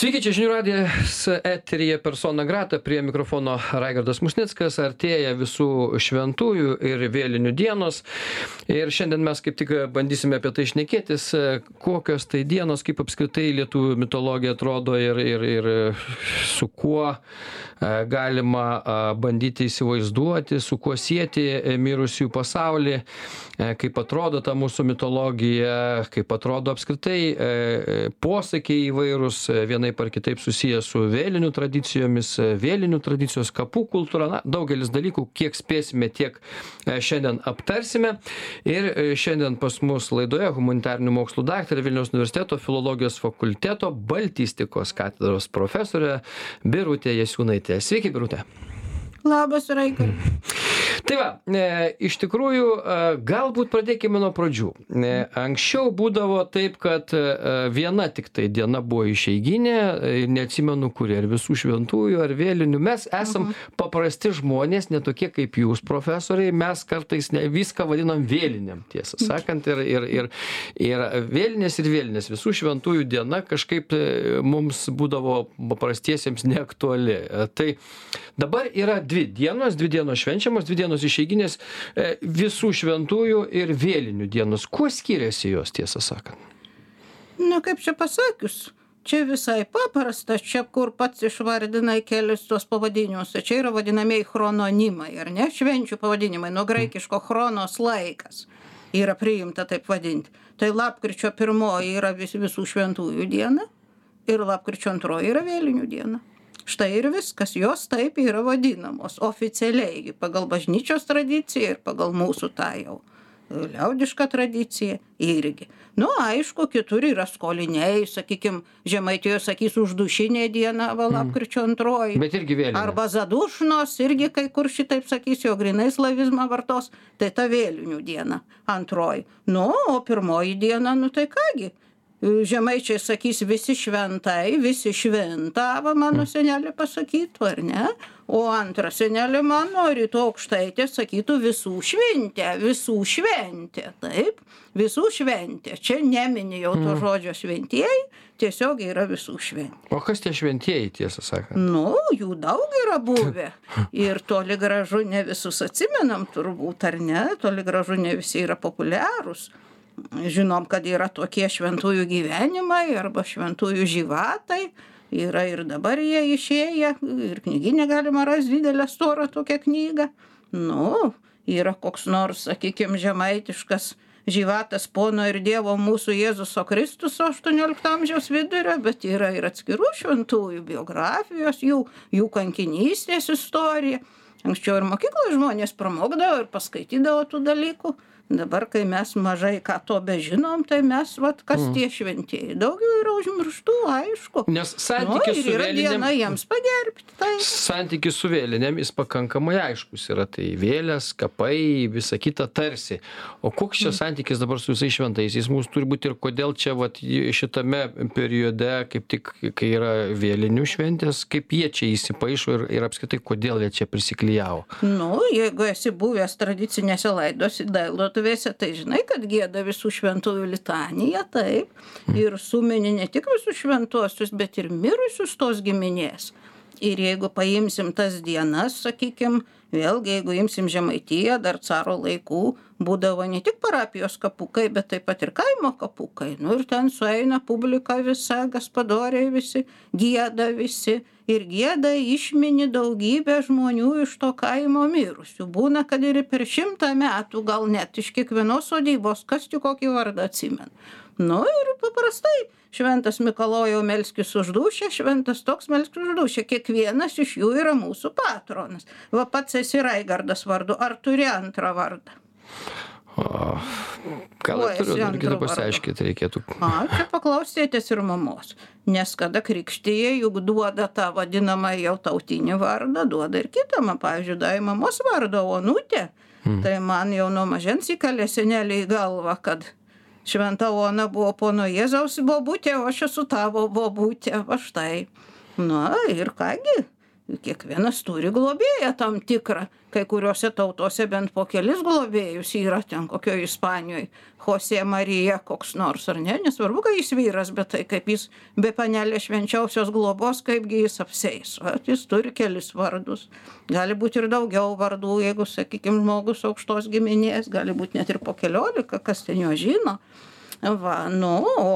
Sveiki, čia žinių radijas eterija persona grata, prie mikrofono Raigardas Musnickas, artėja visų šventųjų ir vėlinių dienos. Ir šiandien mes kaip tik bandysime apie tai šnekėtis, kokios tai dienos, kaip apskritai lietuvių mitologija atrodo ir, ir, ir su kuo e, galima bandyti įsivaizduoti, su kuo sieti mirusiųjų pasaulį, e, kaip atrodo ta mūsų mitologija, kaip atrodo apskritai e, posakiai įvairūs. Vien vienaip ar kitaip susiję su vėlinių tradicijomis vėlinių tradicijos kapų kultūra. Na daugelis dalykų kiek spėsime tiek e, šiandien aptarsime. Ir e, šiandien pas mus laidoje humanitarinių mokslų daktarė vilniaus universiteto filologijos fakulteto baltistikos katedros profesorė birutė jasiūnaitė. Sveiki birute Labas, Raigardai. Tai va, e, iš tikrųjų, e, galbūt pradėkime nuo pradžių. E, anksčiau būdavo taip, kad e, viena tik tai diena buvo išeiginė, e, neatsimenu kuri, ar visų šventųjų, ar vėlinių. Mes esam mhm. paprasti žmonės, netokie kaip jūs, profesoriai, mes kartais ne, viską vadinam vėliniam, tiesą sakant, ir, ir, ir, ir vėlinės ir vėlinės, visų šventųjų diena kažkaip e, mums būdavo paprastiesiems neaktuali. E, tai dabar yra dvi dienos dvi dienos švenčiamos dvi dienos išeiginės e, visų šventųjų ir vėlinių dienos. Kuo skiriasi jos tiesą sakant? Na kaip čia pasakius čia visai paprasta čia kur pats išvardinai kelis tuos pavadinimus tai čia yra vadinamieji chrononimai ar ne? Švenčių pavadinimai nuo graikiško chronos laikas yra priimta taip vadinti tai lapkričio pirmoji yra vis visų šventųjų diena ir lapkričio antroji yra vėlinių diena štai ir viskas jos taip yra vadinamos oficialiai pagal bažnyčios tradiciją ir pagal mūsų tą jau liaudišką tradiciją irgi. Nu aišku kitur yra skoliniai sakykim žemaitijoj sakys uždušinė diena va lapkričio antroji. Bet irgi vėlinė arba zadušnos irgi kai kur šitaip sakys jau grynai slavizmą vartos tai ta vėlinių diena antroji. Nu o pirmoji diena nu tai ką gi žemaičiai sakys visi šventai visi švinta va mano senelė pasakytų ar ne? O antra senelė mano rytų aukštaitė sakytų visų šventė visų šventė taip? Visų šventė. Čia nemini jau to žodžio šventieji tiesiog yra visų šventė. O kas tie šventieji tiesą sakant? Nu jų daug yra buvę. Ir toli gražu ne visus atsimenam turbūt ar ne? Toli gražu ne visi yra populiarūs žinom kad yra tokie šventųjų gyvenimai arba šventųjų živatai yra ir dabar jie išėję ir knygyne galima rast didelę storą tokią knygą. Nu yra koks nors sakykim žemaitiškas živatas pono ir dievo mūsų jėzuso kristuso aštuoniolikto amžiaus vidurio bet yra ir atskirų šventųjų biografijos jų jų kankinystės istorija. Anksčiau ir mokykloj žmonės pramokdavo ir paskaitydavo tų dalykų dabar kai mes mažai ką to bežinom tai mes vat kas tie šventieji? Daug jų yra užmirštų aišku. Nes nu santykis su yra diena vėlinėm jiems pagerbti tai santykis su vėlinėm jis pakankamai aiškus yra tai vėlės kapai visa kita tarsi. O koks čia santykis dabar su visais šventaisiais? Mūsų turi būt ir kodėl čia vat šitame periode kaip tik kai yra vėlinių šventės kaip jie čia įsipaišo ir ir apskritai kodėl jie čia prisiklijavo? Nu jeigu esi buvęs tradicinėse laidose laidotu dirbtuvėse tai žinai kad gieda visų šventųjų litaniją taip ir sumini ne tik visus šventuosius bet ir mirusius tos giminės. Ir jeigu paimsim tas dienas sakykim vėlgi jeigu imsim žemaitiją dar caro laikų būdavo ne tik parapijos kapukai bet taip pat ir kaimo kapukai. Nu ir ten sueina publika visa gaspadoriai visi gieda visi. Ir gieda išmini daugybę žmonių iš to kaimo mirusių. Būna kad ir per šimtą metų gal net iš kiekvienos sodybos kas tik kokį vardą atsimena. Nu ir paprastai šventas mikalojau melskis už dūšią šventas toks melskis už dūšią kiekvienas iš jų yra mūsų patronas. Va pats esi raigardas vardu ar turi antrą vardą o gal ir turiu dar kitą antru pasiaiškint reikėtų. A čia paklaust tėtės ir mamos. Nes kada krikštija juk duoda tą vadinamą jau tautinį vardą duoda ir kitą man pavyzdžiui davė mamos vardą onutė tai man jau nuo mažens įkalė senelė į galvą kad šventa ona buvo pono jėzaus bobutė o aš esu tavo bobutė va štai. Na ir ką gi kiekvienas turi globėją tam tikrą. Kai kuriose tautose bent po kelis globėjus yra ten kokioj ispanijoj chosė marija koks nors ar ne? Nesvarbu kad jis vyras bet tai kaip jis be panelės švenčiausios globos kaipgi jis apsieis vat jis turi kelis vardus. Gali būt ir daugiau vardų jeigu sakykim žmogus aukštos giminės gali būt net ir po keliolika kas ten juos žino. Va nu o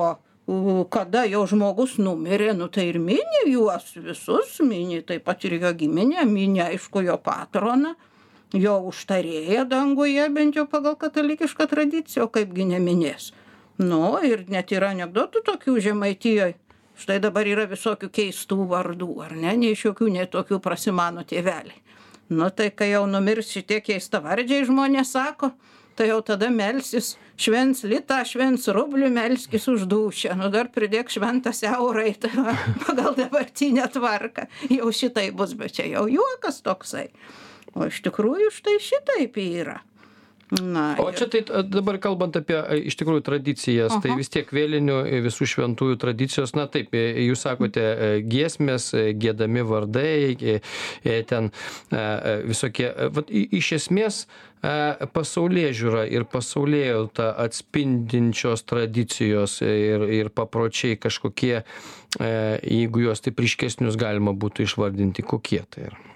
kada jau žmogus numirė nu tai ir mini juos visus mini taip pat ir jo giminę mini aišku jo patroną jo užtarėją danguje bent jau pagal katalikišką tradiciją o kaipgi neminės. Nu ir net yra anekdotų tokių žemaitijoj. Štai dabar yra visokių keistų vardų ar ne? Nei šiokių nei tokių prasimano tėveliai. Nu tai kai jau numirs šitie keistavardžiai žmonės sako tai jau tada melsis švents litą švents rublį melskis už dūšią. Nu dar pridėk šventas eurai tai va pagal dabartinę tvarką. Jau šitaip bus bet čia jau juokas toksai. O iš tikrųjų štai šitaip yra Na, o čia tai dabar kalbant apie iš tikrųjų tradicijas, Aha. tai vis tiek vėlinių visų šventųjų tradicijos, na taip, jūs sakote, giesmės, gėdami vardai, ten visokie, vat, iš esmės pasaulė žiūra ir pasaulėjauta atspindinčios tradicijos ir, ir papročiai kažkokie, jeigu juos taip ryškesnius galima būtų išvardinti, kokie tai yra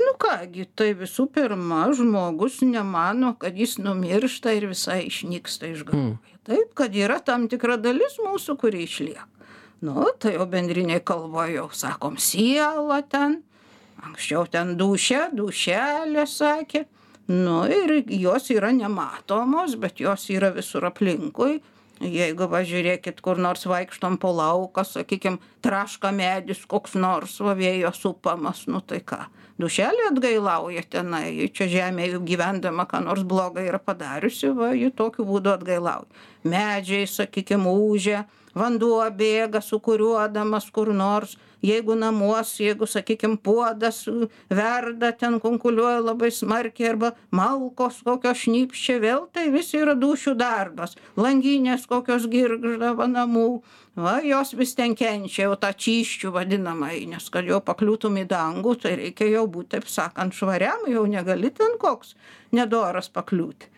nu ką gi tai visų pirma žmogus nemano kad jis numiršta ir visai išnyksta iš galvoje taip kad yra tam tikra dalis mūsų kuri išlieka. Nu tai jau bendrinėj kalboj jau sakom siela ten anksčiau ten dūšia dūšelė sakė. Nu ir jos yra nematomos bet jos yra visur aplinkui jeigu va žiūrėkit kur nors vaikštom po lauką sakykim traška medis koks nors va vėjo supamas nu tai ką dūšelė atgailauja tenai ji čia žemėj gyvendama ką nors bloga yra padariusi va ji tokiu būdu atgailauja. Medžiai sakykim ūžia vanduo bėga sūkuriuodamas kur nors jeigu namuos jeigu sakykim puodas verda ten kunkuliuoja labai smarkiai arba malkos kokios šnypščia vėl tai vis yra dūšių darbas. Langinės kokios girgžda va namų va jos vis ten kenčia jau tą čysčių vadinamąjį nes kad jau pakliūtum į dangų tai reikia jau būt taip sakant švariam jau negali ten koks nedoras pakliūti.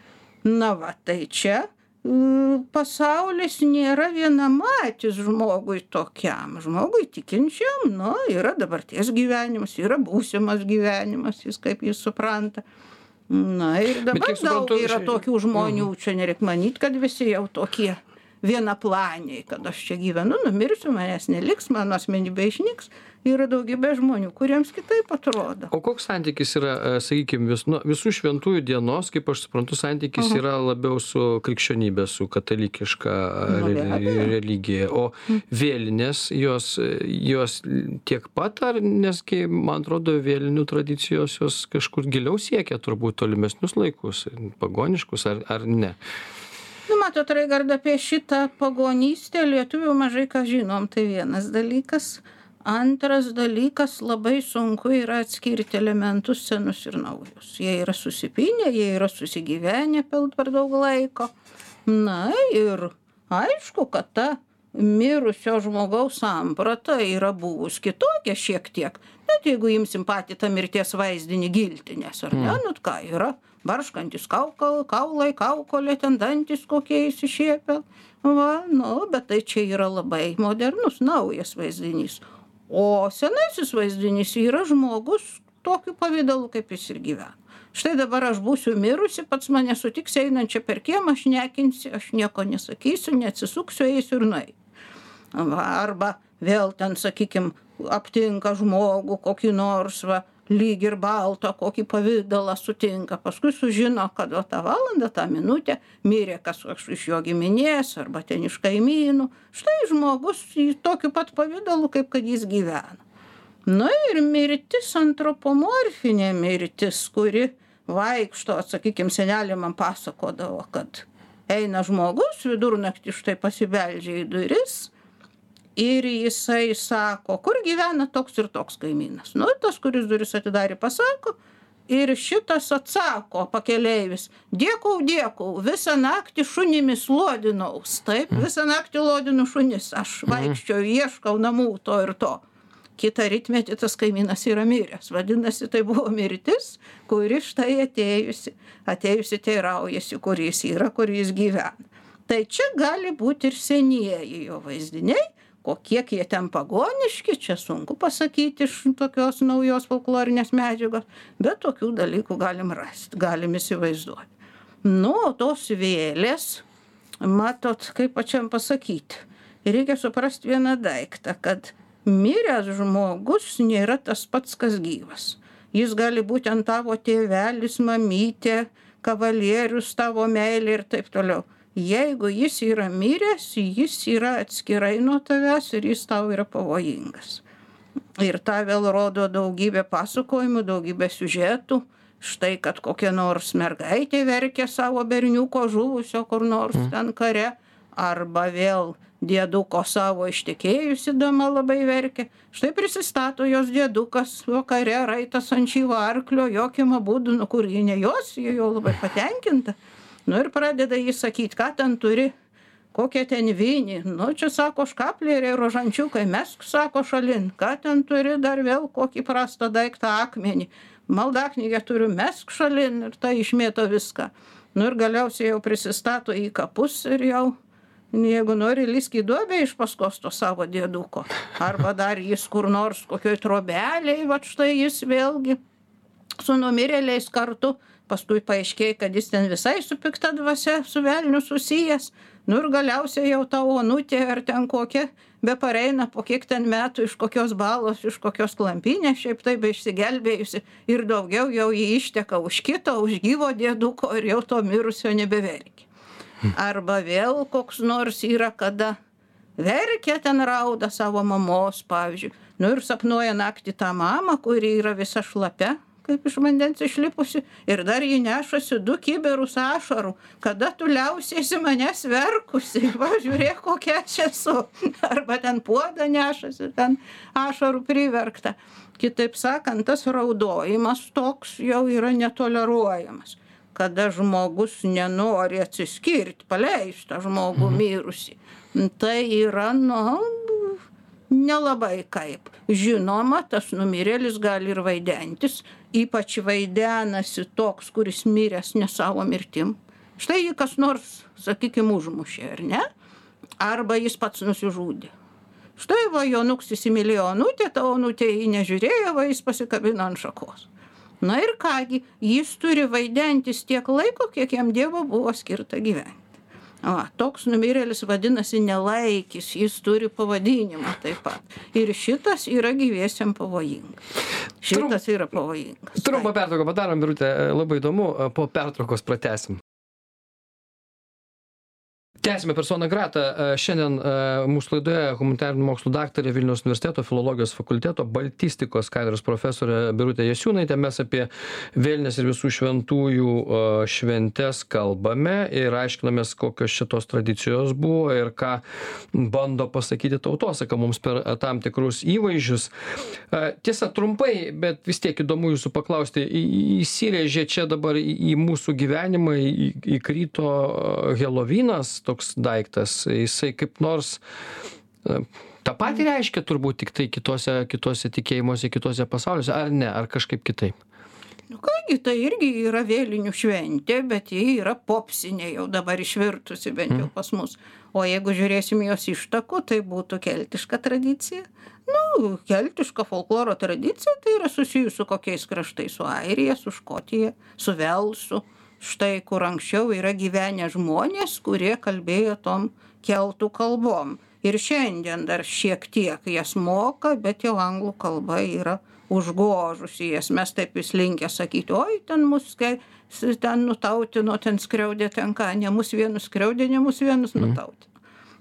Na va tai čia pasaulis nėra vienamatis žmogui tokiam. Žmogui tikinčiam nu yra dabarties gyvenimas yra būsimas gyvenimas jis kaip jis supranta. Na ir dabar daug yra tokių žmonių čia nereik manyt kad visi jau tokie vienaplaniai kad aš čia gyvenu numirsiu manęs neliks mano asmenybė išnyks. Yra daugybė žmonių kuriems kitaip atrodo. O koks santykis yra e, sakykim vis nu visų šventųjų dienos kaip aš suprantu santykis yra labiau su krikščionybe su katalikiška nu, religija. O vėlinės jos jos tiek pat ar nes kai man atrodo vėlinių tradicijos jos kažkur giliau siekia turbūt tolimesnius laikus pagoniškus ar ar ne matot raigardai apie šitą pagonystę lietuvių mažai ką žinom. Tai vienas dalykas. Antras dalykas labai sunku yra atskirti elementus senus ir naujus. Jie yra susipynę jie yra susigyvenę per daug laiko. Na ir aišku kad ta mirusio žmogaus samprata yra buvus kitokia šiek tiek. Net jeigu imsim patį tą mirties vaizdinį giltinės ar ne? Nu ką yra barškantys kaukal kaulai kaukolė ten dantys kokie išsišiepę va nu bet tai čia yra labai modernus naujas vaizdinys. O senasis vaizdinys yra žmogus tokiu pavidalu kaip jis ir gyveno štai dabar aš būsiu mirusi pats mane sutiksi einančią per kiemą šnekinsi aš nieko nesakysiu neatsisuksiu eisiu ir nuei va arba vėl ten sakykim aptinka žmogų kokį nors va lyg ir baltą kokį pavidalą sutinka. Paskui sužino kad va tą valandą tą minutę mirė kas iš jo giminės arba ten iš kaimynų. Štai žmogus tokiu pat pavidalu kaip kad jis gyveno na ir mirtis antropomorfinė mirtis kuri vaikšto sakykim seneliai man pasakodavo kad eina žmogus vidurnaktį štai pasibeldžia į duris ir jisai sako kur gyvena toks ir toks kaimynas? Nu tas kuris duris atidarė pasako ir šitas atsako pakeleivis dėkau dėkau visą naktį šunimis luodinaus taip visą naktį luodinu šunis aš vaikščioju ieškau namų to ir to. Kitą rytmetį tas kaimynas yra miręs. Vadinasi tai buvo mirtis kuri štai atėjusi atėjusi teiraujasi kur jis yra kur jis gyvena. Tai čia gali būt ir senieji jo vaizdiniai o kiek jie ten pagoniški čia sunku pasakyt iš tokios naujos folklorinės medžiagos bet tokių dalykų galim rast galim įsivaizduot nu o tos vėlės matot kaip pačiam pasakyt reikia suprast vieną daiktą kad miręs žmogus nėra tas pats kas gyvas. Jis gali būt ten tavo tėvelis mamytė kavalierius tavo meilė ir taip toliau jeigu jis yra miręs jis yra atskirai nuo tavęs ir jis tau yra pavojingas. Ir tą vėl rodo daugybė pasakojimų daugybė siužetų. Štai kad kokia nors mergaitė verkia savo berniuko žuvusio kur nors ten kare arba vėl dieduko savo ištekėjusi dama labai verkia. Štai prisistato jos diedukas vakare raitas ant šyvo arklio jokiam abudu nu kur ji ne jos ji jau labai patenkinta nu ir pradeda ji sakyt ką ten turi? Kokią ten vinį nu čia sako škaplieriai rožančiukai mesk sako šalin. Ką ten turi dar vėl? Kokį prastą daiktą akmenį? Maldaknygę turiu mesk šalin. Ir ta išmėto viską. Nu ir galiausiai jau prisistato į kapus ir jau jeigu nori lįsk į duobę iš paskos to savo dieduko arba dar jis kur nors kokioj trobelėj vat štai jis vėlgi su numirėliais kartu paskui paaiškėja kad jis ten visai su pikta dvasia su velniu susijęs. Nu ir galiausiai jau ta onutė ar ten kokia bepareina po kiek ten metų iš kokios balos iš kokios klampynės šiaip taip beišsigelbėjusi ir daugiau jau ji išteka už kito už gyvo dieduko ir jau to mirusio nebeverkia. Arba vėl koks nors yra kada verkia ten rauda savo mamos pavyzdžiui. Nu ir sapnuoja naktį tą mamą kuri yra visa šlapia kaip iš vandens išlipusi ir dar ji nešasi du kibirus ašarų. Kada tu liausiesi manęs verkusi? Va žiūrėk kokia aš esu. Arba ten puodą nešasi ten ašarų priverkta. Kitaip sakant tas raudojimas toks jau yra netoleruojamas. Kada žmogus nenori atsiskirt paleist tą žmogų mirusį. Tai yra nu nelabai kaip. Žinoma tas numirėlis gali ir vaidentis ypač vaidenasi toks kuris miręs ne savo mirtim. Štai jį kas nors sakykim užmušė ar ne? Arba jis pats nusižudė. Štai va jonuks įsimylėjo onutę ta onutė jį nežiūrėjo va jis pasikabino ant šakos. Na ir ką gi jis turi vaidentis tiek laiko kiek jam dievo buvo skirta gyventi va toks numirėlis vadinasi nelaikis jis turi pavadinimą taip pat. Ir šitas yra gyviesiem pavojingas šitas yra pavojingas. trumpą pertrauką padarom birute labai įdomu po pertraukos pratęsim tęsiame persona grata šiandien mūsų laidoje humanitarinių mokslų daktarė vilniaus universiteto filologijos fakulteto baltistikos katedros profesorė birutė jasiūnaitė. Mes apie vėlines ir visų šventųjų šventes kalbame ir aiškinamės kokios čia tos tradicijos buvo ir ką bando pasakyti tautosaka mums per tam tikrus įvaizdžius. Tiesa trumpai bet vis tiek įdomu jūsų paklausti. Įsirėžė čia dabar į mūsų gyvenimą įkrito helovynas toks daiktas. Jisai kaip nors tą patį reiškia turbūt tiktai kitose kitose tikėjimuose kituose pasauliuose ar ne ar kažkaip kitaip? Nu ką gi tai irgi yra vėlinių šventė bet ji yra popsinė jau dabar išvirtusi bent jau pas mus. O jeigu žiūrėsim jos ištakų tai būtų keltiška tradicija. Nu keltiška folkloro tradicija tai yra susijus su kokiais kraštais su airija su škotija su velsu štai kur anksčiau yra gyvenę žmonės kurie kalbėjo tom keltų kalbom. Ir šiandien dar šiek tiek jas moka bet jau anglų kalba yra užgožusi jas. Mes taip vis linkę sakyti oi ten mus kai ten nutautino ten skriaudė ten ką ne mus vienus skriaudė ne mus vienus nutautino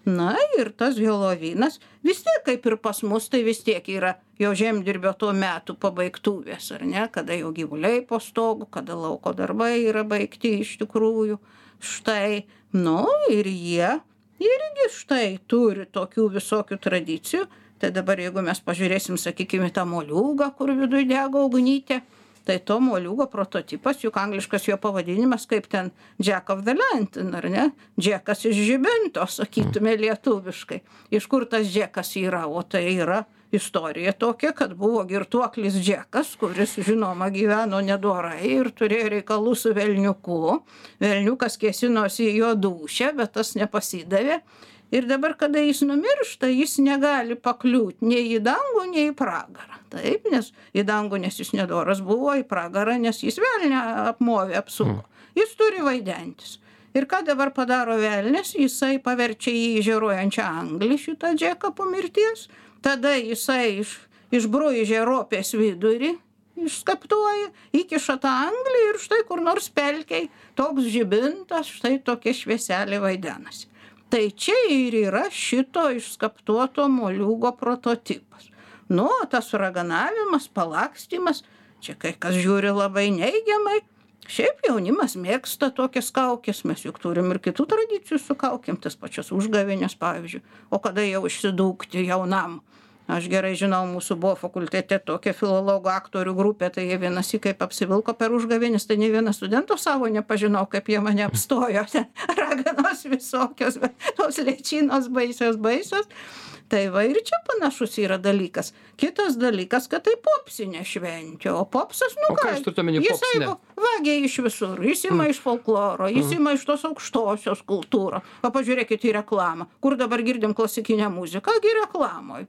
na ir tas helovynas vis tiek kaip ir pas mus tai vis tiek yra jau žemdirbio to metų pabaigtuvės ar ne kada jau gyvuliai po stogu kada lauko darbai yra baigti iš tikrųjų. Štai nu ir jie irgi štai turi tokių visokių tradicijų. Tai dabar jeigu mes pažiūrėsim sakykim į tą moliūgą kur viduj dega ugnytė tai to moliūgo prototipas juk angliškas jo pavadinimas kaip ten jack of the lantern ar ne? Džekas iš žibinto sakytume lietuviškai. Iš kur tas džekas yra? O tai yra istorija tokia kad buvo girtuoklis džekas kuris žinoma gyveno nedorai ir turėjo reikalų su velniuku. Velniukas kėsinosi į jo dūšią bet tas nepasidavė ir dabar kada jis numiršta jis negali pakliūt nei į dangų nei į pragarą. Taip nes į dangų nes jis nedoras buvo į pragarą nes jis velnią apmovė apsuko. Jis turi vaidentis. Ir ką dabar padaro velnias? Jisai paverčia jį į žėruojančią anglį šitą džeką po mirties. Tada jisai iš išbraižė ropės vidurį išskaptuoja įkiša tą anglį ir štai kur nors pelkėj toks žibintas štai tokia švieselė vaidenasi tai čia ir yra šito išskaptuoto moliūgo prototipas. Nu o tas raganavimas palakstymas čia kai kas žiūri labai neigiamai. Šiaip jaunimas mėgsta tokias kaukes mes juk turim ir kitų tradicijų su kaukėm tas pačias užgavėnes pavyzdžiui. O kada jau išsidūkti jaunam aš gerai žinau mūsų buvo fakultete tokia filologų aktorių grupė tai jie vienąsyk kaip apsivilko per užgavėnes tai nė vieno studento savo nepažinau kaip jie mane apstojo. Ten raganos visokios bet tos lėčinos baisios baisios. Tai va ir čia panašus yra dalykas. Kitas dalykas kad tai popsinė šventė o popsas nu O ką ką jūs turit omeny jis popsinė? jeigu vagia iš visur jis ima iš folkloro jis ima iš tos aukštosios kultūros. Va pažiūrėkit į reklamą. Kur dabar girdim klasikinę muziką? Gi reklamoj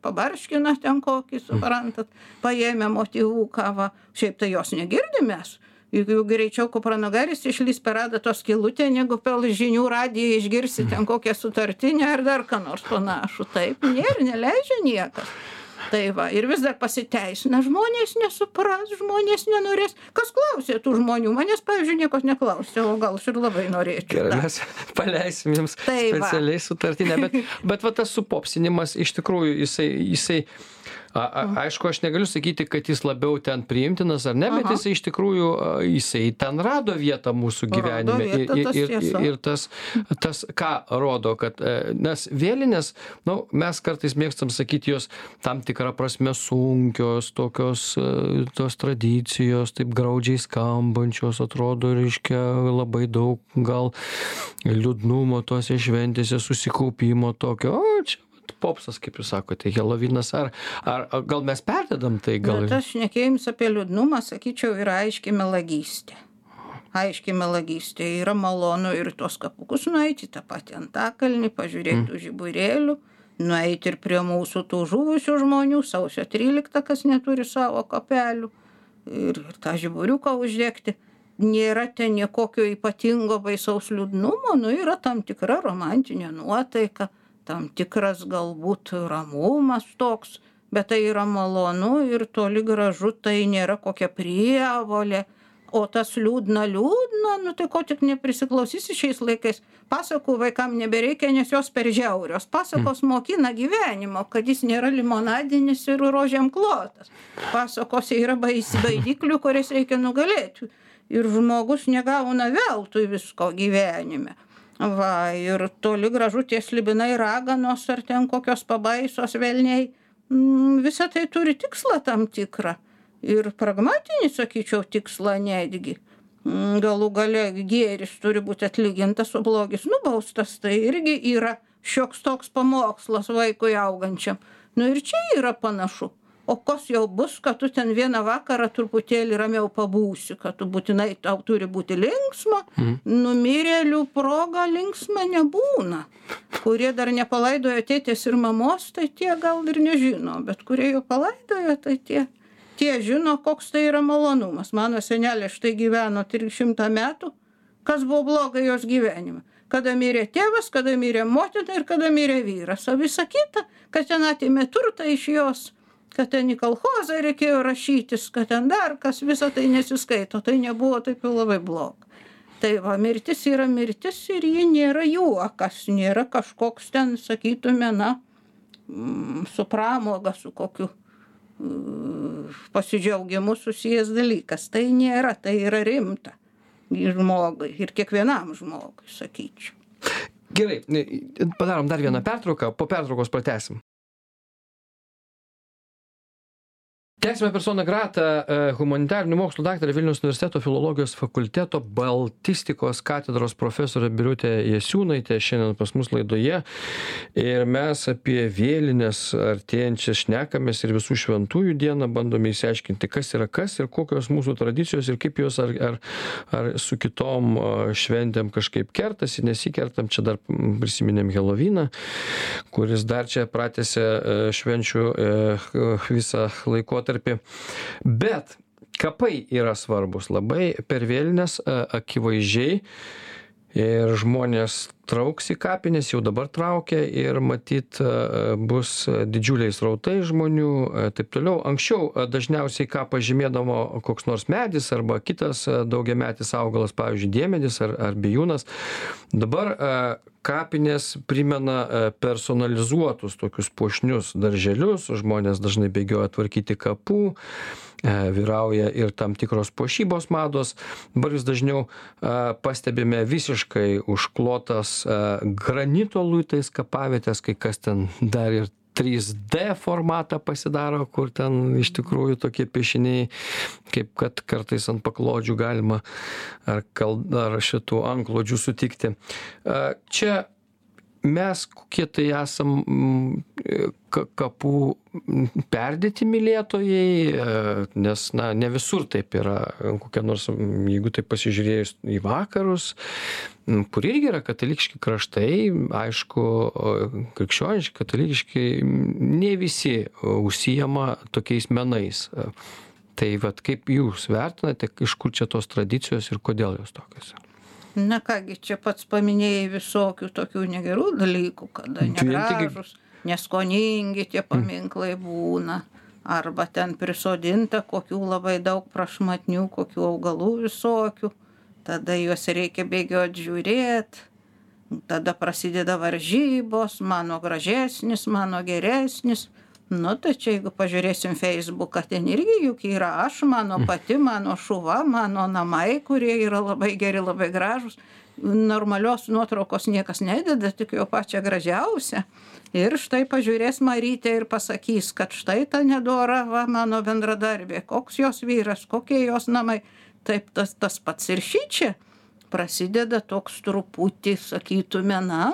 pabarškina ten kokį suprantat paėmę motyvuką va šiaip tai jos negirdim mes. Juk jau greičiau kupranugarius išlįs per adatos skylutę negu per žinių radiją išgirsi ten kokią sutartinę ar dar ką nors panašų. Taip nėr neleidžia niekas tai va ir vis dar pasiteisina žmonės nesupras žmonės nenorės. Kas klausė tų žmonių? Manęs pavyzdžiui niekas neklausė o gal aš ir labai norėčiau Gerai, mes paleisim jums Tai va. specialiai sutartinę, bet, bet va tas supopsinimas iš tikrųjų jisai, jisai a, a, aišku, aš negaliu sakyti, kad jis labiau ten priimtinas ar ne, bet jisai iš tikrųjų, jisai ten rado vietą mūsų gyvenime. ir, ir, ir, tas, tas, ką rodo, kad, e, nes vėlinės, nu, mes kartais mėgstam sakyti jos tam tikrą prasme sunkios, tokios e, tos tradicijos, taip graudžiai skambančios, atrodo, reiškia labai daug gal liūdnumo tose šventėse, susikaupimo tokio, o čia popsas, kaip jūs sakote, helovinas, ar, ar, gal mes perdedam tai, gal... Tas šnekėjimas apie liūdnumą, sakyčiau, yra aiškiai melagystė. Aiškiai melagystė. Yra malonu ir tuos kapukus nueiti, tą patį antakalnį, pažiūrėti tų žiburėlių, nueiti ir prie mūsų tų žuvusių žmonių, sausio 13, kas neturi savo kapelių, ir, ir tą žiburiuką uždegti. Nėra ten niekokio ypatingo baisaus liūdnumo, nu yra tam tikra romantinė nuotaika, tam tikras galbūt ramumas toks, bet tai yra malonu ir toli gražu tai nėra kokia prievolė. O tas liūdna, liūdna, nu tai ko tik neprisiklausysi šiais laikais. Pasakų vaikam nebereikia, nes jos per žiaurios. Pasakos mokina gyvenimo, kad jis nėra limonadinis ir rožėm klotas. Pasakose yra baisi baidiklių, kurias reikia nugalėti. Ir žmogus negauna veltui visko gyvenime. Va, ir toli gražu tie slibinai raganos ar ten kokios pabaisos velniai. Mm, Visa tai turi tikslą tam tikrą. Ir pragmatinį, sakyčiau, tikslą netgi. Mm, Galų gale gėris turi būti atlygintas, o blogis nubaustas. Tai irgi yra šioks toks pamokslas vaikui augančiam. Nu ir čia yra panašu. O kas jau bus, kad tu ten vieną vakarą truputėlį ramiau pabūsi, kad tu būtinai tau turi būti linksma, numirėlių proga linksma nebūna. Kurie dar nepalaidojo tėtės ir mamos, tai tie gal ir nežino, bet kurie jau palaidojo, tai tie, tie žino, koks tai yra malonumas. Mano senelė štai gyveno 300 metų, kas buvo blogai jos gyvenime. Kada mirė tėvas, kada mirė motina ir kada mirė vyras. O visa kita, kad ten atėmė turtą iš jos, kad ten į kolhozą reikėjo rašytis, kad ten dar kas, visa tai nesiskaito. Tai nebuvo taip jau labai bloga. Tai va, mirtis yra mirtis ir ji nėra juokas, nėra kažkoks ten, sakytume, na, mm, su pramoga, su kokiu mm, pasidžiaugimu susijęs dalykas. Tai nėra, tai yra rimta žmogui, ir kiekvienam žmogui, sakyčiau. Gerai, padarom dar vieną pertrauką, po pertraukos pratesim. Tęsiame persona grata e, humanitarinių mokslų daktarė vilniaus universiteto filologijos fakulteto baltistikos katedros profesorė birutė jasiūnaitė šiandien pas mus laidoje. Ir mes apie vėlines artėjančias šnekamės ir visų šventųjų dieną bandome išsiaiškinti kas yra kas ir kokios mūsų tradicijos ir kaip jos ar ar ar su kitom šventėm kažkaip kertasi. Nesikertam čia dar prisiminėm helovyną kuris dar čia pratęsia e, švenčių e, visą laikotarpį laikotarpį. Bet kapai yra svarbus labai per vėlines akivaizdžiai ir žmonės trauks į kapines jau dabar traukia ir matyt bus didžiuliai srautai žmonių taip toliau. Anksčiau dažniausiai ką pažymėdavo koks nors medis arba kitas daugiametis augalas pavyzdžiui diemedis ar ar bijūnas. Dabar kapinės primena personalizuotus tokius puošnius darželius žmonės dažnai bėgioja tvarkyti kapų E, vyrauja ir tam tikros puošybos mados. Dabar vis dažniau a pastebime visiškai užklotas a granito luitais kapavietes kai kas ten dar ir trys d formatą pasidaro kur ten iš tikrųjų tokie piešiniai kaip kad kartais ant paklodžių galima ar kal ar šitų antklodžių sutikti. Čia mes kokie tai esam mm, ka kapų mm, perdėti mylėtojai e, nes na ne visur taip yra. Kokia nors jeigu taip pasižiūrėjus į vakarus kur irgi yra katalikiški kraštai aišku krikščioniški katalikiški ne visi užsiima tokiais menais. Tai vat kaip jūs vertinate iš kur čia tos tradicijos ir kodėl jos tokios yra na ką gi čia pats paminėjai visokių tokių negerų dalykų kada negražūs neskoningi tie paminklai būna arba ten prisodinta kokių labai daug prašmatnių kokių augalų visokių tada juos reikia bėgiot žiūrėt tada prasideda varžybos mano gražesnis mano geresnis nu tai čia jeigu pažiūrėsim feisbuką ten irgi juk yra aš mano pati mano šuva mano namai kurie yra labai geri labai gražūs. Normalios nuotraukos niekas nededa tik jau pačią gražiausią. Ir štai pažiūrės marytė ir pasakys kad štai ta nedora va mano bendradarbė koks jos vyras kokie jos namai. Taip tas tas pats ir šičia. Prasideda toks truputį sakytume na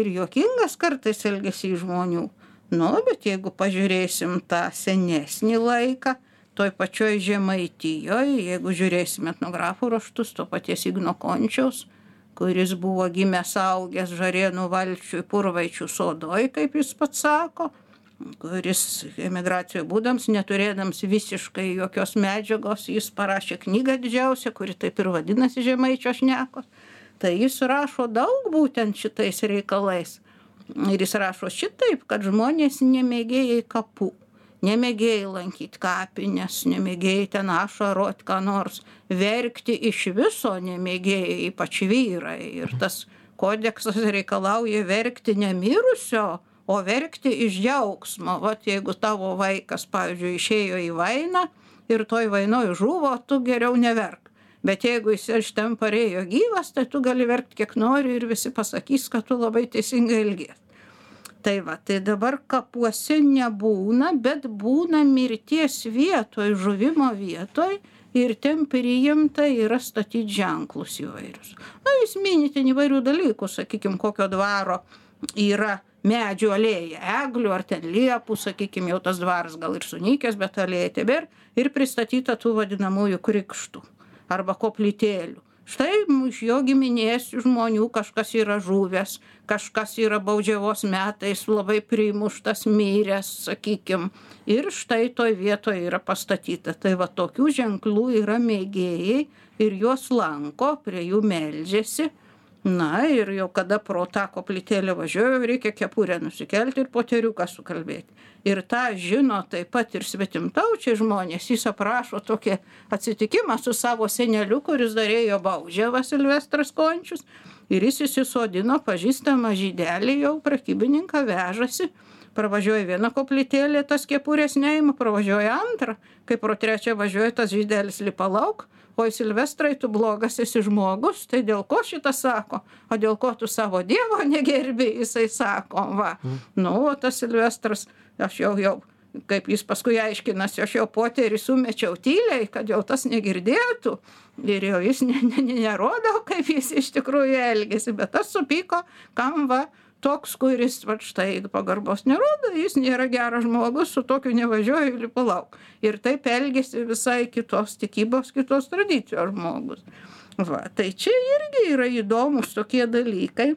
ir juokingas kartais elgesys žmonių nu bet jeigu pažiūrėsim tą senesnį laiką toj pačioj žemaitijoj jeigu žiūrėsim etnografų raštus to paties igno končiaus kuris buvo gimęs augęs žarėnų valsčiuj purvaičių sodoj kaip jis pats sako kuris emigracijoj būdams neturėdams visiškai jokios medžiagos jis parašė knygą didžiausią kuri taip ir vadinasi žemaičio šnekos. Tai jis rašo daug būtent šitais reikalais ir jis rašo šitaip kad žmonės nemėgėjai kapų nemėgėjai lankyt kapines nemėgėjai ten ašarot ką nors verkti iš viso nemėgėjai ypač vyrai. Ir tas kodeksas reikalauja verkti ne mirusio o verkti iš džiaugsmo. Vat jeigu tavo vaikas pavyzdžiui išėjo į vainą ir toj vainoj žuvo tu geriau neverk. Bet jeigu jis iš ten parėjo gyvas tai tu gali verkt kiek nori ir visi pasakys kad tu labai teisingai elgies tai va tai dabar kapuose nebūna bet būna mirties vietoj žuvimo vietoj ir ten priimta yra statyt ženklus įvairius. Na jūs minit ten įvairių dalykų sakykim kokio dvaro yra medžių alėja eglių ar ten liepų sakykim jau tas dvaras gal ir sunykęs bet alėja tebėr ir pristatyta tų vadinamųjų krikštų arba koplytėlių štai iš jo giminės žmonių kažkas yra žuvęs kažkas yra baudžiavos metais labai primuštas miręs sakykim. Ir štai toj vietoj yra pastatyta. Tai va tokių ženklų yra mėgėjai ir juos lanko prie jų meldžiasi na ir jau kada pro tą koplytėlę važiuoju reikia kepurę nusikelti ir poteriuką sukalbėti. Ir tą žino taip pat ir svetimtaučiai žmonės. Jis aprašo tokį atsitikimą su savo seneliu kuris dar ėjo baudžiavą silvestras končius. Ir jis įsisodino pažįstamą žydelį jau prekybininką vežasi pravažiuoja vieną koplytėlę tas kepurės neima pravažiuoja antrą. Kai pro trečią važiuoja tas žydelis lipa lauk oi silvestrai tu blogas esi žmogus tai dėl ko šitą sako? O dėl ko tu savo dievo negerbi jisai sako va. Nu o tas silvestras aš jau jau kaip jis paskui aiškinasi aš jau poterį sumečiau tyliai kad jau tas negirdėtų. Ir jau jis ne ne nerodo kaip jis iš tikrųjų elgiasi bet tas supyko kam va toks kuris vat štai pagarbos nerodo jis nėra geras žmogus su tokiu nevažiuoju lipu lauk. Ir taip elgiasi visai kitos tikybos kitos tradicijos žmogus. Va tai čia irgi yra įdomūs tokie dalykai.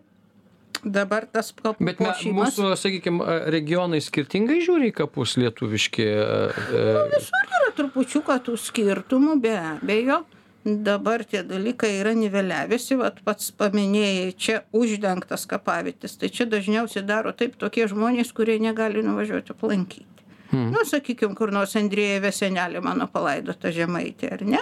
Dabar tas kapų Bet me, mūsų, sakykime, regionai skirtingai žiūri į kapus lietuviški. e, visur yra trupučiuką tų skirtumų be abejo dabar tie dalykai yra niveliavęsi vat pats paminėjai čia uždengtas kapavietes tai čia dažniausiai daro taip tokie žmonės kurie negali nuvažiuoti aplankyti. Nu sakykim kur nors andrejeve senelė mano palaidota žemaitė ar ne?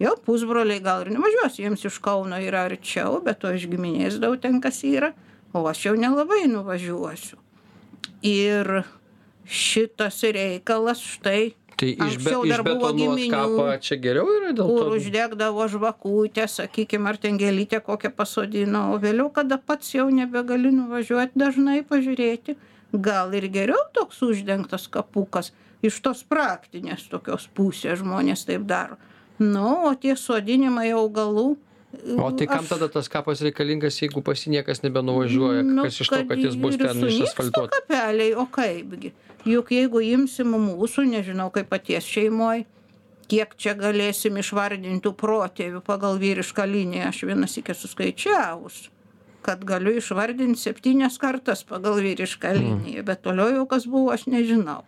Jau pusbroliai gal ir nevažiuos jiems iš kauno yra arčiau be to iš giminės daug ten kas yra o aš jau nelabai nuvažiuosiu. Ir šitas reikalas štai Tai iš, be, iš betonuot kapą čia geriau yra dėl kur to. uždegdavo žvakutę sakykim ar ten gėlytę kokią pasodino o vėliau kada pats jau nebegali nuvažiuot dažnai pažiūrėti gal ir geriau toks uždengtas kapukas iš tos praktinės tokios pusės žmonės taip daro nu o tie sodinimai augalų O tai kam aš- tada tas kapas reikalingas, jeigu pas jį niekas nebenuvažiuoja? Nu, kas iš to, kad jis bus ten išasfaltuotas? kapeliai o kaipgi juk jeigu imsim mūsų nežinau kaip paties šeimoj kiek čia galėsim išvardint tų protėvių pagal vyrišką liniją aš vienąsyk esu skaičiavus kad galiu išvardint septynias kartas pagal vyrišką liniją bet toliau jau kas buvo aš nežinau.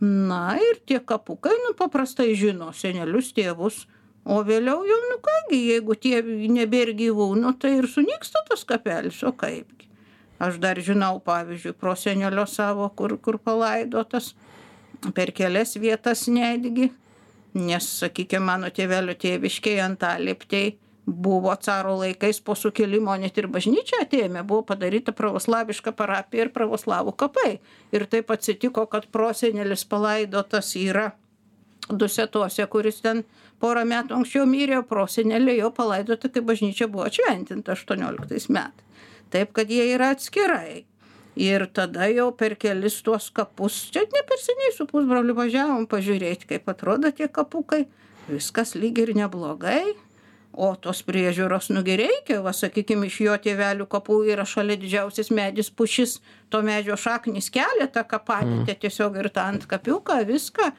Na ir tie kapukai nu paprastai žino senelius tėvus o vėliau jau nu ką gi jeigu tie nebėr gyvūnų tai ir sunyksta tas kapelis o kaipgi aš dar žinau pavyzdžiui prosenelio savo kur kur palaidotas per kelias vietas netgi nes sakykim mano tėvelio tėviškėj antalieptėj buvo caro laikais po sukilimo net ir bažnyčią atėmė buvo padaryta pravoslaviška parapija ir pravoslavų kapai. Ir taip atsitiko kad prosenelis palaidotas yra dusetose kuris ten porą metų anksčiau mirė prosenelė jau palaidota kai bažnyčia buvo atšventinta aštuonioliktais metais taip kad jie yra atskirai. Ir tada jau per kelis tuos kapus čia ne per seniai su pusbroliu važiavom pažiūrėt kaip atrodo tie kapukai. Viskas lyg ir neblogai. O tos priežiūros nu gi reikia va sakykim iš jo tėvelių kapų yra šalia didžiausias medis pušis to medžio šaknys kelia tą kapavietę tiesiog ir tą antkapiuką viską.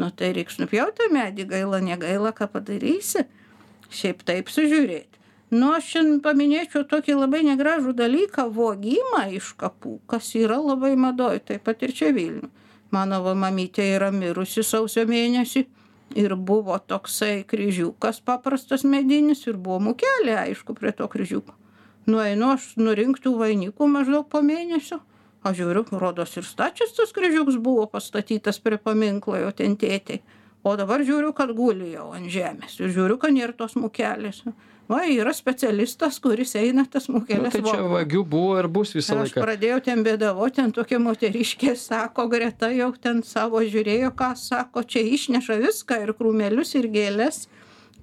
Nu tai reiks nupjaut tą medį gaila negaila ką padarysi. Šiaip taip sužiūrėt nu aš šiandien paminėčiau tokį labai negražų dalyką vogimą iš kapų kas yra labai madoj taip pat ir čia vilniuj. Mano va mamytė yra mirusi sausio mėnesį ir buvo toksai kryžiukas paprastas medinis ir buvo mukelė aišku prie to kryžiuko. Nueinu aš nurinkt tų vainikų maždaug po mėnesio. Aš žiūriu rodos ir stačias tas kryžiuks buvo pastatytas prie paminklo jau ten tėtei o dabar žiūriu kad guli jau ant žemės ir žiūriu kad nėr tos mukelės va yra specialistas kuris eina tas Nu, mukeles tai čia vogt. vagių buvo ir bus visą Aš laiką. pradėjau ten bėdavot, ten tokia moteriškė sako, greta jau ten savo žiūrėjo, ką sako, čia išneša viską ir krūmelius, ir gėlės,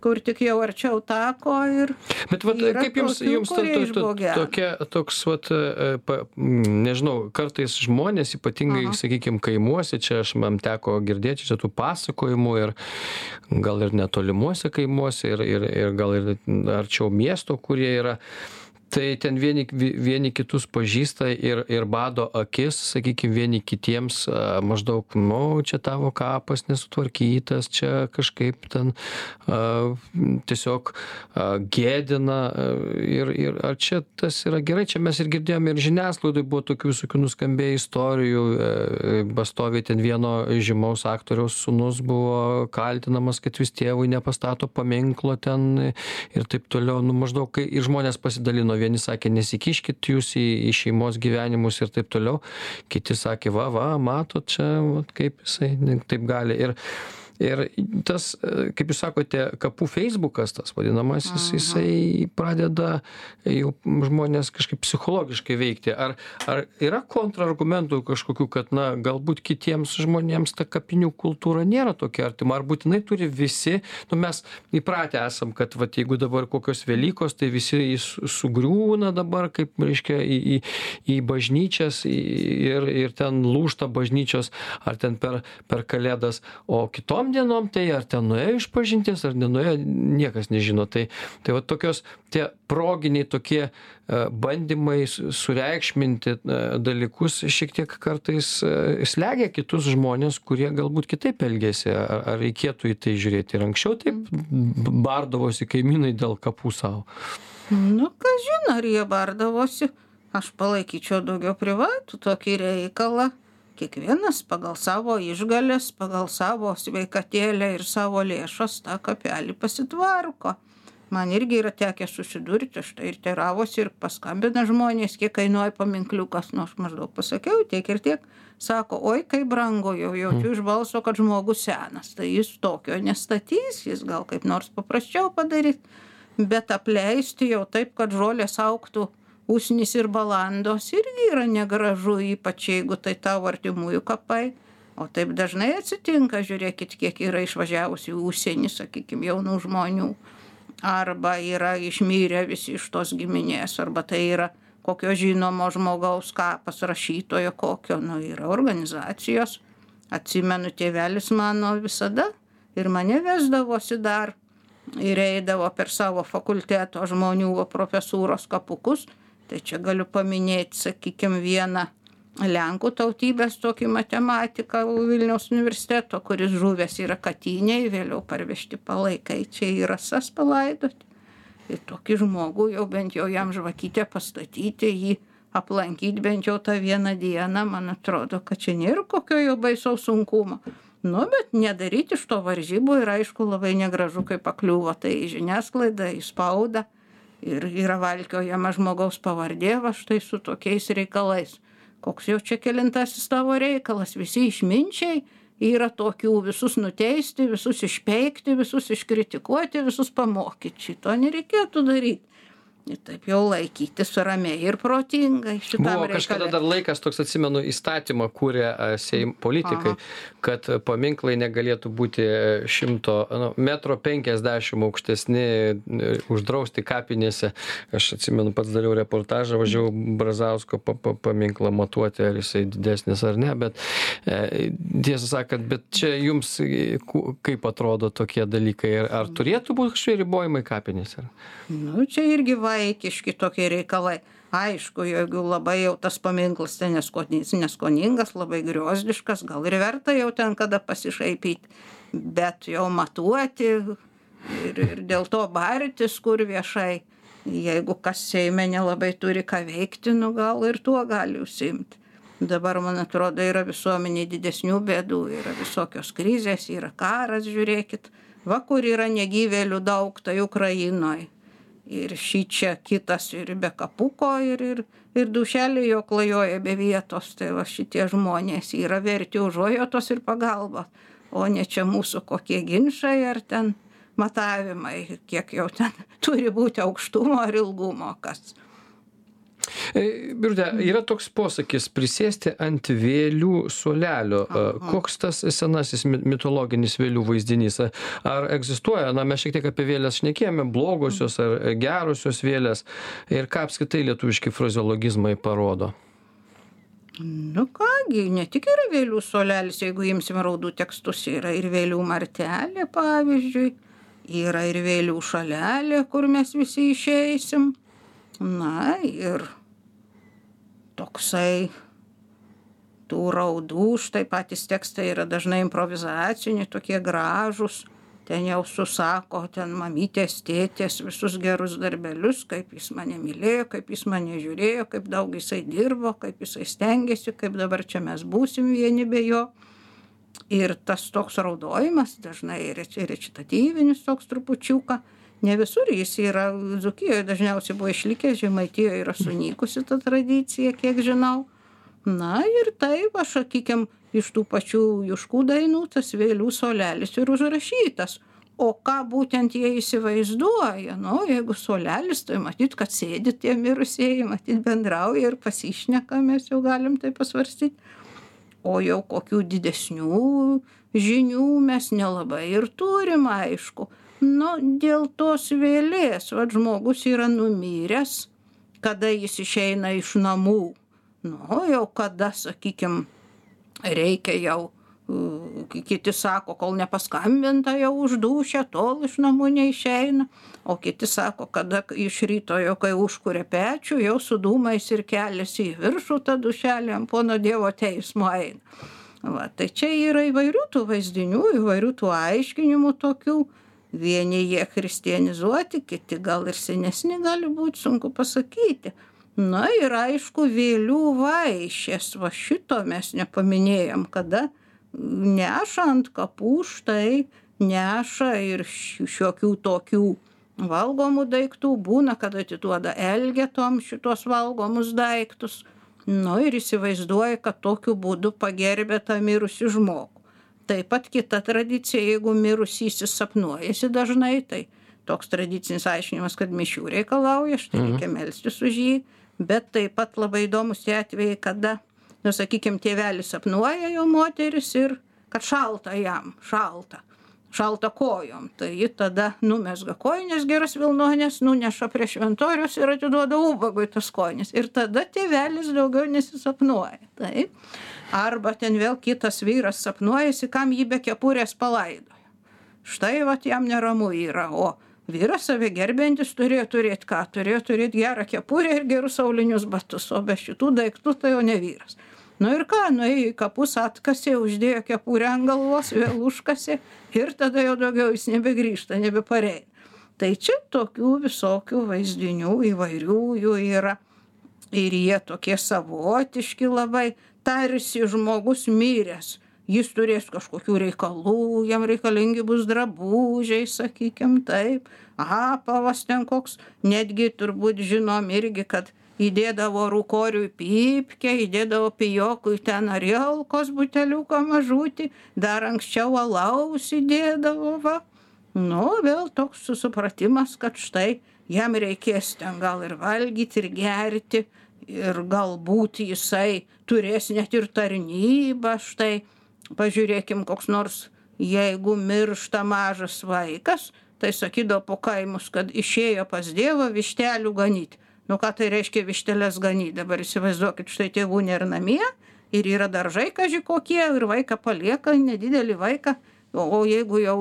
kur tik jau arčiau tako ir... Bet vat, kaip jums, tokių, jums to, to, išbogena. tokia, toks, vat, e, pa, mm, nežinau, kartais žmonės, ypatingai, Aha. sakykime, kaimuose, čia aš man teko girdėti čia tų pasakojimų ir gal ir netolimuose kaimuose ir, ir, ir gal ir arčiau miesto, kurie yra. Tai ten vieni, vi- vieni kitus pažįsta ir, ir bado akis, sakykime, vieni kitiems maždaug, nu, čia tavo kapas nesutvarkytas, čia kažkaip ten a, tiesiog a, gėdina ir, ir ar čia tas yra gerai, čia mes ir girdėjome ir žiniasklaidai buvo tokių visokių nuskambėję istorijų, e, bastoviai ten vieno žymaus aktoriaus sunus buvo kaltinamas, kad vis tėvui nepastato paminklo ten ir taip toliau, nu maždaug, kai ir žmonės pasidalino, vieni sakė, nesikiškit jūs į, į šeimos gyvenimus ir taip toliau, kiti sakė, va, va, matot čia, vat, kaip jisai taip gali. Ir ir tas kaip jūs sakote kapų feisbukas tas vadinamasis jisai pradeda jau žmones kažkaip psichologiškai veikti. Ar ar yra kontrargumentų kažkokių kad na galbūt kitiems žmonėms ta kapinių kultūra nėra tokia artima? Ar būtinai turi visi nu mes įpratę esam kad vat jeigu dabar kokios velykos tai visi su sugriūna dabar kaip reiškia į į į bažnyčias ir ir ten lūžta bažnyčios ar ten per per kalėdas o kitom dienom tai ar ten nuėjo išpažinties ar nenuėjo niekas nežino. Tai tai va tokios tie proginiai tokie bandymai sureikšminti dalykus šiek tiek kartais slegia kitus žmones kurie galbūt kitaip elgiasi ar reikėtų į tai žiūrėti. Ir anksčiau taip bardavosi kaimynai dėl kapų sau nu kažin ar jie bardavosi? Aš palaikyčiau daugiau privatų tokį reikalą kiekvienas pagal savo išgales pagal savo sveikatėlę ir savo lėšas tą kapelį pasitvarko. Man irgi yra tekę susidurti štai ir teiravosi ir paskambina žmonės kiek kainuoja paminkliukas nu aš maždaug pasakiau tiek ir tiek sako oi kaip brangu jau jaučiu iš balso kad žmogus senas. Tai jis tokio nestatys jis gal kaip nors paprasčiau padarys bet apleisti jau taip kad žolės augtų usnys ir balandos irgi yra negražu ypač jeigu tai tavo artimųjų kapai. O taip dažnai atsitinka žiūrėkit kiek yra išvažiavusių į užsienį sakykim jaunų žmonių. Arba yra išmirę visi iš tos giminės arba tai yra kokio žinomo žmogaus kapas rašytojo kokio nu yra organizacijos. Atsimenu tėvelis mano visada ir mane vesdavosi dar ir eidavo per savo fakulteto žmonių profesūros kapukus tai čia galiu paminėt sakykim vieną lenkų tautybės tokį matematiką vilniaus universiteto kuris žuvęs yra katynėj vėliau parvežti palaikai čia į rasas palaidoti. Ir tokį žmogų jau bent jau jam žvakytę pastatyti jį aplankyt bent jau tą vieną dieną man atrodo kad čia nėr kokio jau baisaus sunkumo. Nu bet nedaryt iš to varžybų ir aišku labai negražu kai pakliūva tai į žiniasklaidą į spaudą ir yra valkiojama žmogaus pavardė va štai su tokiais reikalais. Koks jau čia kelintasis tavo reikalas? Visi išminčiai yra tokių visus nuteisti visus išpeikti visus iškritikuoti visus pamokyt. Šito nereikėtų daryt ir taip jau laikytis ramiai ir protingai buvo kažkada dar laikas toks atsimenu įstatymą kūrė seim politikai kad paminklai negalėtų būti šimto nu metro penkiasdešim aukštesni uždrausti kapinėse. Aš atsimenu pats dariau reportažą važiavau brazausko pa pa paminklą matuoti ar jisai didesnis ar ne bet e tiesą sakant bet čia jums kaip atrodo tokie dalykai ar turėtų būt kažkokie ribojimai kapinėse? Nu čia irgi vaikiški tokie reikalai. Aišku jeigu labai jau tas paminklas ten neskoningas labai griozdiškas gal ir verta jau ten kada pasišaipyt. Bet jau matuoti ir ir dėl to bartis kur viešai. Jeigu kas seime nelabai turi ką veikti nu gal ir tuo gali užsiimt. Dabar man atrodo yra visuomenėj didesnių bėdų yra visokios krizės yra karas žiūrėkit. Va kur yra negyvėlių daug tai ukrainoj ir šičia kitas ir be kapuko ir ir ir dūšelė jo klajoja be vietos. Tai va šitie žmonės yra verti užuojautos ir pagalbos o ne čia mūsų kokie ginčai ar ten matavimai kiek jau ten turi būti aukštumo ar ilgumo kas Birute, yra toks posakis prisėsti ant vėlių suolelio. E, koks tas senasis mitologinis vėlių vaizdinys? Ar egzistuoja, na mes šiek tiek apie vėlės šnekėjome, blogosios ar gerosios vėlės ir ką apskaitai lietuviški frazeologizmai parodo? Nu kągi, ne tik yra vėlių suolelis, jeigu imsim raudų tekstus, yra ir vėlių martelė, pavyzdžiui, yra ir vėlių šalelė, kur mes visi išeisim. Na ir toksai tų raudų, štai patys tekstai yra dažnai improvizaciniai, tokie gražūs, ten jau susako, ten mamytės, tėtės, visus gerus darbelius, kaip jis mane mylėjo, kaip jis mane žiūrėjo, kaip daug jisai dirbo, kaip jisai stengiasi, kaip dabar čia mes būsim vieni be jo. Ir tas toks raudojimas, dažnai recitatyvinis toks trupučiuką, ne visur jis yra dzūkijoj dažniausiai buvo išlikęs žemaitijoj yra sunykusi ta tradicija kiek žinau Na ir taip, aš sakykim, iš tų pačių juškų dainų tas vėlių solelis ir užrašytas. O ką būtent jie įsivaizduoja, nu, jeigu solelis, tai matyt, kad sėdi tie mirusieji, matyt, bendrauja ir pasišneka, mes jau galim tai pasvarstyti. O jau kokių didesnių žinių mes nelabai ir turim, aišku. Nu, dėl tos vėlės, vad žmogus yra numyręs, kada jis išeina iš namų. Nu jau kada sakykim reikia jau kiti sako kol nepaskambinta jau uždūšę tol iš namų neišeina. O kiti sako kada iš ryto jau kai užkuria pečių jau su dūmais ir keliasi į viršų ta dūšelė ant pono dievo teismo eina. Va tai čia yra įvairių tų vaizdinių įvairių tų aiškinimų tokių vieni jie christianizuoti kiti gal ir senesni gali būt sunku pasakyti. Na ir aišku vėlių vaišės. Va šito mes nepaminėjom kada neša ant kapų štai neša ir šiokių tokių valgomų daiktų. Būna kad atiduoda elgetom šituos valgomus daiktus. Nu ir įsivaizduoja kad tokiu būdu pagerbia tą mirusį žmogų taip pat kita tradicija jeigu mirusysis sapnuojasi dažnai tai toks tradicinis aiškinimas kad mišių reikalauja štai reikia melstis už jį bet taip pat labai įdomūs tie atvejai kada nu sakykim tėvelis sapnuoja jau moteris ir kad šalta jam šalta šalta kojom tai ji tada numezga kojines geras vilnones nuneša prie šventoriaus ir atiduoda ubagui tas kojines. Ir tada tėvelis daugiau nesisapnuoja taip arba ten vėl kitas vyras sapnuojasi kam jį be kepurės palaidojo. Štai vat jam neramu yra o vyras save gerbiantis turėjo turėt ką? Turėjo turėt gerą kepurę ir gerus aulinius batus o be šitų daiktų tai jau ne vyras. Nu ir ką? Nuėjo į kapus atkasė uždėjo kepurę ant galvos vėl užkasė ir tada jau daugiau jis nebegrįžta nebepareina. Tai čia tokių visokių vaizdinių įvairių jų yra. Ir jie tokie savotiški labai tarsi žmogus miręs. Jis turės kažkokių reikalų jam reikalingi bus drabužiai sakykim taip apavas ten koks. Netgi turbūt žinom irgi kad įdėdavo rūkoriui pypkę įdėdavo pijokui ten arielkos buteliuką mažutį dar anksčiau alaus įdėdavo va. Nu vėl toks supratimas kad štai jam reikės ten gal ir valgyt ir gerti ir galbūt jisai turės net ir tarnybą štai pažiūrėkim koks nors jeigu miršta mažas vaikas tai sakydavo po kaimus kad išėjo pas dievą vištelių ganyt nu ką tai reiškia višteles ganyt dabar įsivaizduokit štai tėvų nėr namie ir yra daržai kaži kokie ir vaiką palieka nedidelį vaiką o jeigu jau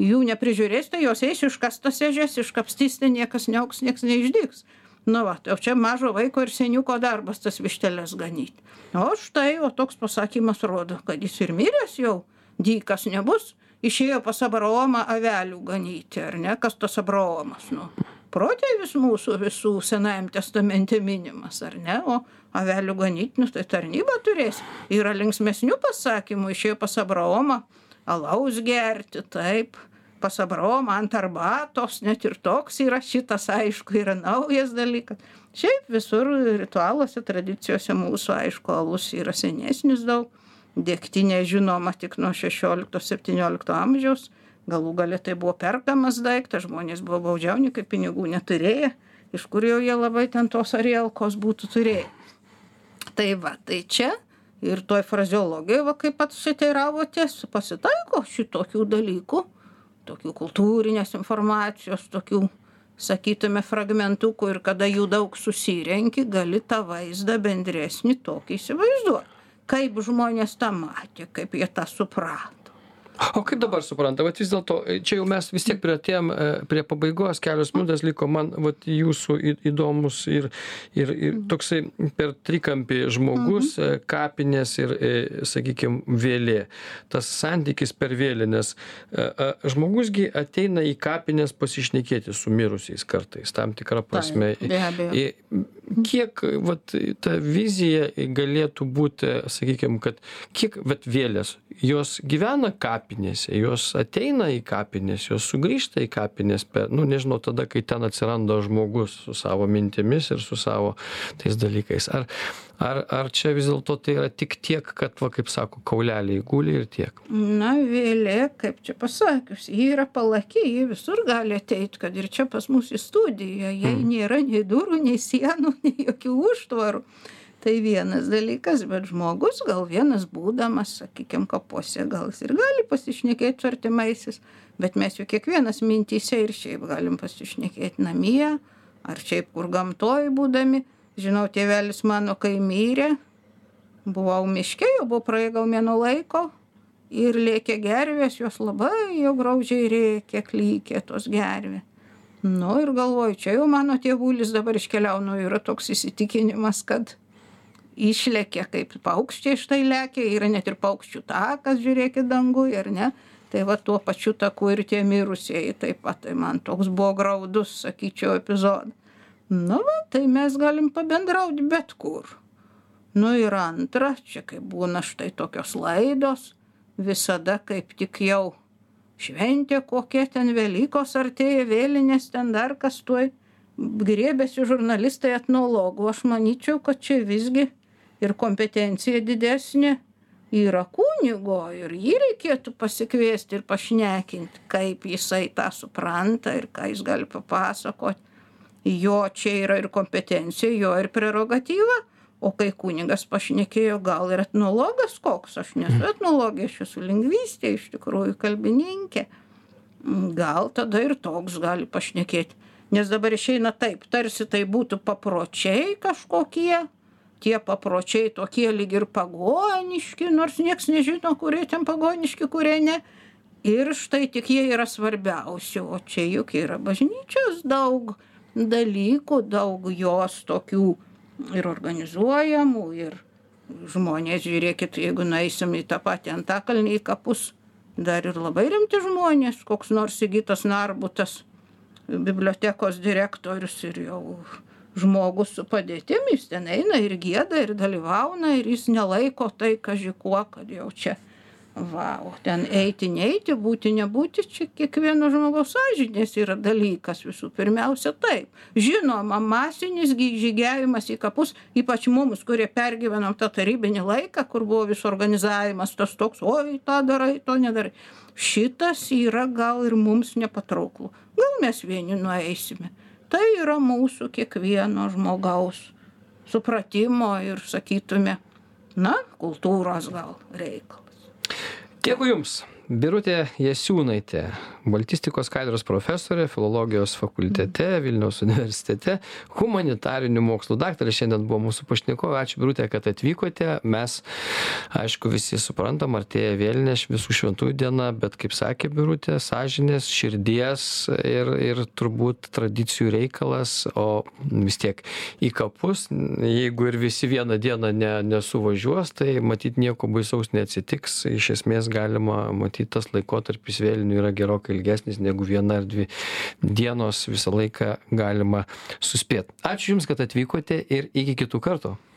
jų neprižiūrės tai jos eis iškas tas ežias iškapstys ten niekas neaugs nieks neišdygs nu va o čia mažo vaiko ir seniuko darbas tas višteles ganyt o štai o toks pasakymas rodo kad jis ir miręs jau. Dykas nebus išėjo pas abraomą avelių ganyti ar ne? Kas tas abraomas nu? Protėvis mūsų visų senajam testamente minimas ar ne? O avelių ganyt nu tai tarnybą turės. Yra linksmesnių pasakymų išėjo pas abraomą alaus gerti taip pas abraomą ant arbatos net ir toks yra šitas aišku yra naujas dalykas. Šiaip visur ritualuose tradicijose mūsų aišku alus yra senesnis daug. Degtinė žinoma tik nuo šešiolikto septyniolikto amžiaus. Galų gale tai buvo perkamas daiktas žmonės buvo baudžiauninkai pinigų neturėję iš kur jau jie labai ten tos arielkos būtų turėję? Tai va tai čia ir toj frazeologijoj va kaip pats teiravoties pasitaiko šitokių dalykų tokių kultūrinės informacijos tokių sakytume fragmentukų ir kada jų daug susirenki gali tą vaizdą bendresnį tokį įsivaizduot. Kaip žmonės tą matė kaip jie tą suprato o kaip dabar supranta vat vis dėlto čia jau mes vis tiek priartėjom e, prie pabaigos kelios minutės liko man vat jūsų į įdomus ir ir ir toksai per trikampį žmogus e, kapinės ir e, sakykim vėlė. Tas santykis per vėlines žmogus gi ateina į kapines pasišnekėti su mirusiais kartais tam tikra prasme. abejo. Kiek vat ta vizija galėtų būti sakykim kad kiek vat vėlės jos gyvena kapinėse jos ateina į kapines jos sugrįžta į kapines per nu nežinau tada kai ten atsiranda žmogus su savo mintimis ir su savo tais dalykais. Ar ar ar čia vis dėlto tai yra tik tiek kad va kaip sako kauleliai guli ir tiek? Na vėlė kaip čia pasakius ji yra palaki ji visur gali ateit kad ir čia pas mus į studiją jai nėra nei durų nei sienų nei jokių užtvarų tai vienas dalykas bet žmogus gal vienas būdamas sakykim kapuose gal jis ir gali pasišnekėt su artimaisiais bet mes juk kiekvienas mintyse ir šiaip galim pasišnekėt namie ar šiaip kur gamtoj būdami. Žinau tėvelis mano kai mirė buvau miške jau buvo praėję gal mėnuo laiko ir lėkė gervės jos labai jau graudžiai rėkė klykė tos gervės. Nu ir galvoju čia jau mano tėvulis dabar iškeliavo nu yra toks įsitikinimas kad išlekia kaip paukščiai štai lekia yra net ir paukščių takas žiūrėkit danguj ar ne? Tai va tuo pačiu taku ir tie mirusieji taip pat tai man toks buvo graudus sakyčiau epizodas nu va tai mes galim pabendraut bet kur. Nu ir antra čia kai būna štai tokios laidos visada kaip tik jau šventė kokia ten velykos artėja vėlinės ten dar kas tuoj griebiasi žurnalistai etnologų. Aš manyčiau kad čia visgi ir kompetencija didesnė yra kunigo ir jį reikėtų pasikviesti ir pašnekint kaip jisai tą supranta ir ką jis gali papasakot jo čia yra ir kompetencija jo ir prerogatyva o kai kunigas pašnekėjo gal ir etnologas koks aš nesu etnologė aš esu lingvistė iš tikrųjų kalbininkė. Gal tada ir toks gali pašnekėt nes dabar išeina taip tarsi tai būtų papročiai kažkokie tie papročiai tokie lyg ir pagoniški nors nieks nežino kurie ten pagoniški kurie ne. Ir štai tik jie yra svarbiausi o čia juk yra bažnyčios daug dalykų daug jos tokių ir organizuojamų ir žmonės žiūrėkit jeigu nueisim į tą patį antakalnį į kapus dar ir labai rimti žmonės koks nors sigitas narbutas bibliotekos direktorius ir jau žmogus su padėtim jis ten eina ir gieda ir dalyvauna ir jis nelaiko tai kaži kuo kad jau čia va o ten eiti neiti būti nebūti čia kiekvieno žmogaus sąžinės yra dalykas visų. Pirmiausia taip. Žinoma masinis gi žygiavimas į kapus ypač mums kurie pergyvenom tą tarybinį laiką kur buvo vis organizavimas tas toks oi tą darai to nedarai. Šitas yra gal ir mums nepatrauklu gal mes vieni nueisime tai yra mūsų kiekvieno žmogaus supratimo ir sakytume na kultūros gal reikalas. Dėkui jums birutė jasiūnaitė baltistikos katedros profesorė filologijos fakultete vilniaus universitete humanitarinių mokslų daktarė. Šiandien buvo mūsų pašnekovė. Ačiū birute kad atvykote. Mes aišku visi suprantam artėja vėlinės visų šventųjų diena bet kaip sakė birutė sąžinės širdies ir ir turbūt tradicijų reikalas o vis tiek į kapus jeigu ir visi vieną dieną ne nesuvažiuos tai matyt nieko baisaus neatsitiks. Iš esmės galima matyt matyt tas laikotarpis vėlinių yra gerokai ilgesnis negu viena ar dvi dienos visą laiką galima suspėt. Ačiū jums kad atvykote ir iki kitų kartų